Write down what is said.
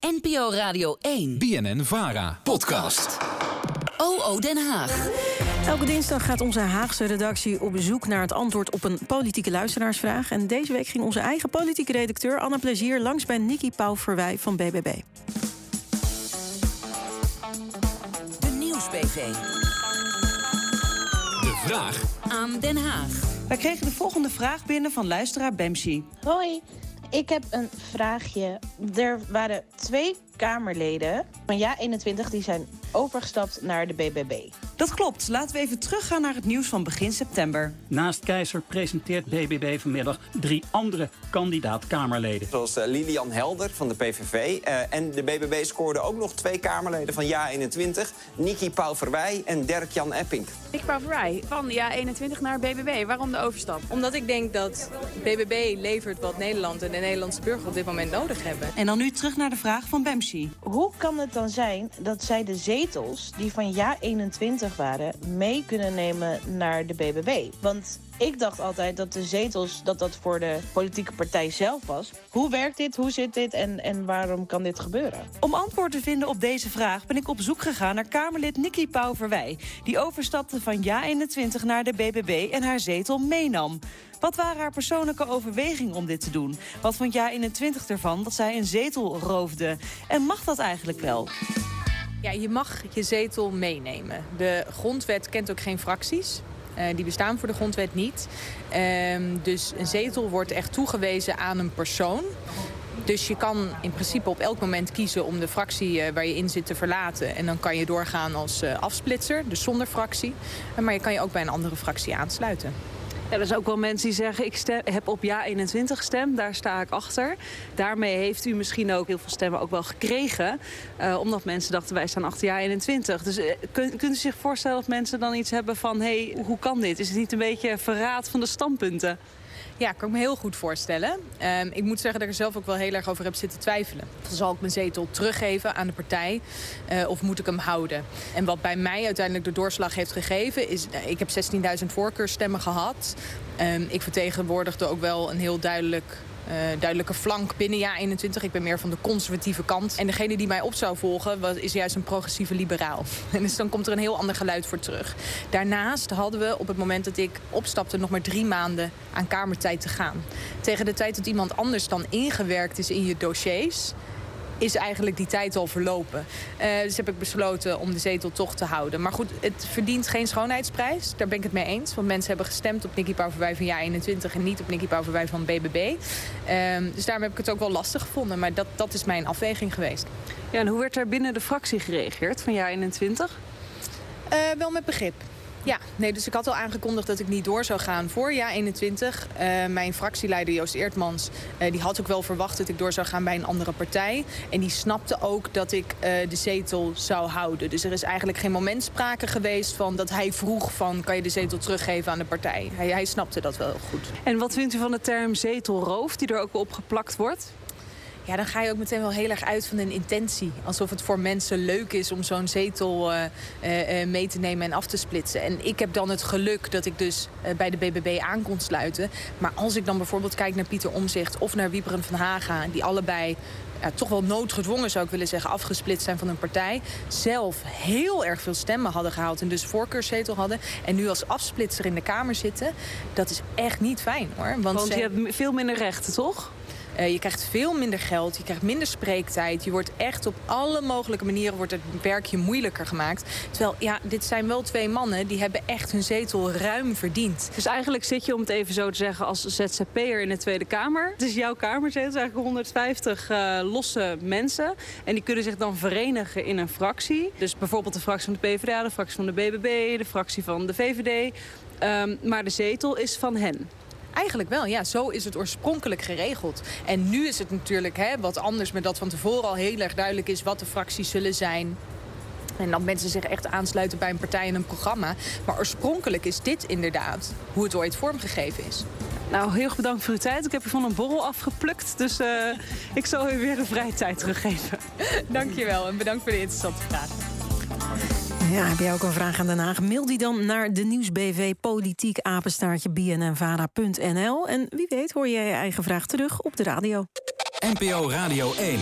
NPO Radio 1. BNN Vara. Podcast. OO Den Haag. Elke dinsdag gaat onze Haagse redactie op zoek naar het antwoord op een politieke luisteraarsvraag. En deze week ging onze eigen politieke redacteur Anna Plezier langs bij Nicky Pauw-Verwij van BBB. De Nieuwsbv. De vraag Aan Den Haag. Wij kregen de volgende vraag binnen van luisteraar Bemsi. Hoi, ik heb een vraagje. Er waren twee Kamerleden van Ja21 die zijn overgestapt naar de BBB. Dat klopt. Laten we even teruggaan naar het nieuws van begin september. Naast Keizer presenteert BBB vanmiddag drie andere kandidaat-Kamerleden. Zoals eh, Lilian Helder van de PVV. eh, en de BBB scoorde ook nog twee Kamerleden van Ja21. Niki Pauverwij en Dirk-Jan Epping. Ik Paverij van ja 21 naar BBB. Waarom de overstap? Omdat ik denk dat BBB levert wat Nederland en de Nederlandse burger op dit moment nodig hebben. En dan nu terug naar de vraag van Hoe kan het dan zijn dat zij de zetels die van Ja21 waren mee kunnen nemen naar de BBB? Want ik dacht altijd dat de zetels dat dat voor de politieke partij zelf was. Hoe werkt dit? Hoe zit dit? En, en waarom kan dit gebeuren? Om antwoord te vinden op deze vraag ben ik op zoek gegaan naar Kamerlid Nikki Pauverwij. Die overstapte van Ja21 naar de BBB en haar zetel meenam. Wat waren haar persoonlijke overwegingen om dit te doen? Wat vond Ja21 ervan dat zij een zetel roofde? En mag dat eigenlijk wel? Ja, je mag je zetel meenemen. De grondwet kent ook geen fracties. Eh, die bestaan voor de grondwet niet. Ehm, dus een zetel wordt echt toegewezen aan een persoon. Dus je kan in principe op elk moment kiezen om de fractie eh, waar je in zit te verlaten. En dan kan je doorgaan als eh, afsplitser, dus zonder fractie. Maar je kan je ook bij een andere fractie aansluiten. Er zijn ook wel mensen die zeggen ik heb op ja 21 gestemd. Daar sta ik achter. Daarmee heeft u misschien ook heel veel stemmen ook wel gekregen. eh, omdat mensen dachten wij staan achter ja 21. Dus kun, kunt u zich voorstellen dat mensen dan iets hebben van... hé, hey, hoe kan dit? Is het niet een beetje verraad van de standpunten? Ja, kan ik me heel goed voorstellen. Ehm, ik moet zeggen dat ik er zelf ook wel heel erg over heb zitten twijfelen. Zal ik mijn zetel teruggeven aan de partij eh, of moet ik hem houden? En wat bij mij uiteindelijk de doorslag heeft gegeven is... eh, ik heb 16.000 voorkeurstemmen gehad. Ehm, ik vertegenwoordigde ook wel een heel duidelijk... eh, duidelijke flank binnen Ja 21. Ik ben meer van de conservatieve kant. En degene die mij op zou volgen was, is juist een progressieve liberaal. En dus dan komt er een heel ander geluid voor terug. Daarnaast hadden we op het moment dat ik opstapte nog maar drie maanden aan kamertijd te gaan. Tegen de tijd dat iemand anders dan ingewerkt is in je dossiers is eigenlijk die tijd al verlopen. Eh, dus heb ik besloten om de zetel toch te houden. Maar goed, het verdient geen schoonheidsprijs. Daar ben ik het mee eens. Want mensen hebben gestemd op Nicky Pauverwij van Ja21... en niet op Nicky Pauverwij van BBB. Ehm, dus daarom heb ik het ook wel lastig gevonden. Maar dat, dat is mijn afweging geweest. Ja, en hoe werd er binnen de fractie gereageerd van ja 21? Eh, wel met begrip. Ja, nee, dus ik had al aangekondigd dat ik niet door zou gaan voor Ja 21. Eh, mijn fractieleider Joost Eertmans eh, die had ook wel verwacht dat ik door zou gaan bij een andere partij. En die snapte ook dat ik eh, de zetel zou houden. Dus er is eigenlijk geen moment sprake geweest van dat hij vroeg van kan je de zetel teruggeven aan de partij. Hij, hij snapte dat wel goed. En wat vindt u van de term zetelroof die er ook op geplakt wordt? Ja, dan ga je ook meteen wel heel erg uit van een intentie. Alsof het voor mensen leuk is om zo'n zetel uh, uh, mee te nemen en af te splitsen. En ik heb dan het geluk dat ik dus uh, bij de BBB aan kon sluiten. Maar als ik dan bijvoorbeeld kijk naar Pieter Omzicht of naar Wieberen van Haga... die allebei ja, toch wel noodgedwongen, zou ik willen zeggen, afgesplitst zijn van een partij. Zelf heel erg veel stemmen hadden gehaald en dus voorkeurszetel hadden. En nu als afsplitser in de Kamer zitten. Dat is echt niet fijn hoor. Want, Want je hebt veel minder rechten, toch? Uh, je krijgt veel minder geld, je krijgt minder spreektijd. Je wordt echt op alle mogelijke manieren wordt het werkje moeilijker gemaakt. Terwijl, ja, dit zijn wel twee mannen die hebben echt hun zetel ruim verdiend. Dus eigenlijk zit je, om het even zo te zeggen, als ZZP'er in de Tweede Kamer. Het is jouw kamerzetel, eigenlijk 150 uh, losse mensen. En die kunnen zich dan verenigen in een fractie. Dus bijvoorbeeld de fractie van de PvdA, de fractie van de BBB, de fractie van de VVD. Um, maar de zetel is van hen. Eigenlijk wel, ja. Zo is het oorspronkelijk geregeld. En nu is het natuurlijk hè, wat anders met dat van tevoren al heel erg duidelijk is wat de fracties zullen zijn. En dat mensen zich echt aansluiten bij een partij en een programma. Maar oorspronkelijk is dit inderdaad hoe het ooit vormgegeven is. Nou, heel erg bedankt voor uw tijd. Ik heb u van een borrel afgeplukt. Dus uh, ik zal u weer de vrije tijd teruggeven. Dankjewel en bedankt voor de interessante vraag. Ja, heb jij ook een vraag aan Den Haag? Mail die dan naar de Nieuwsbv Politiek Apenstaartje. En wie weet hoor jij je eigen vraag terug op de radio. NPO Radio 1.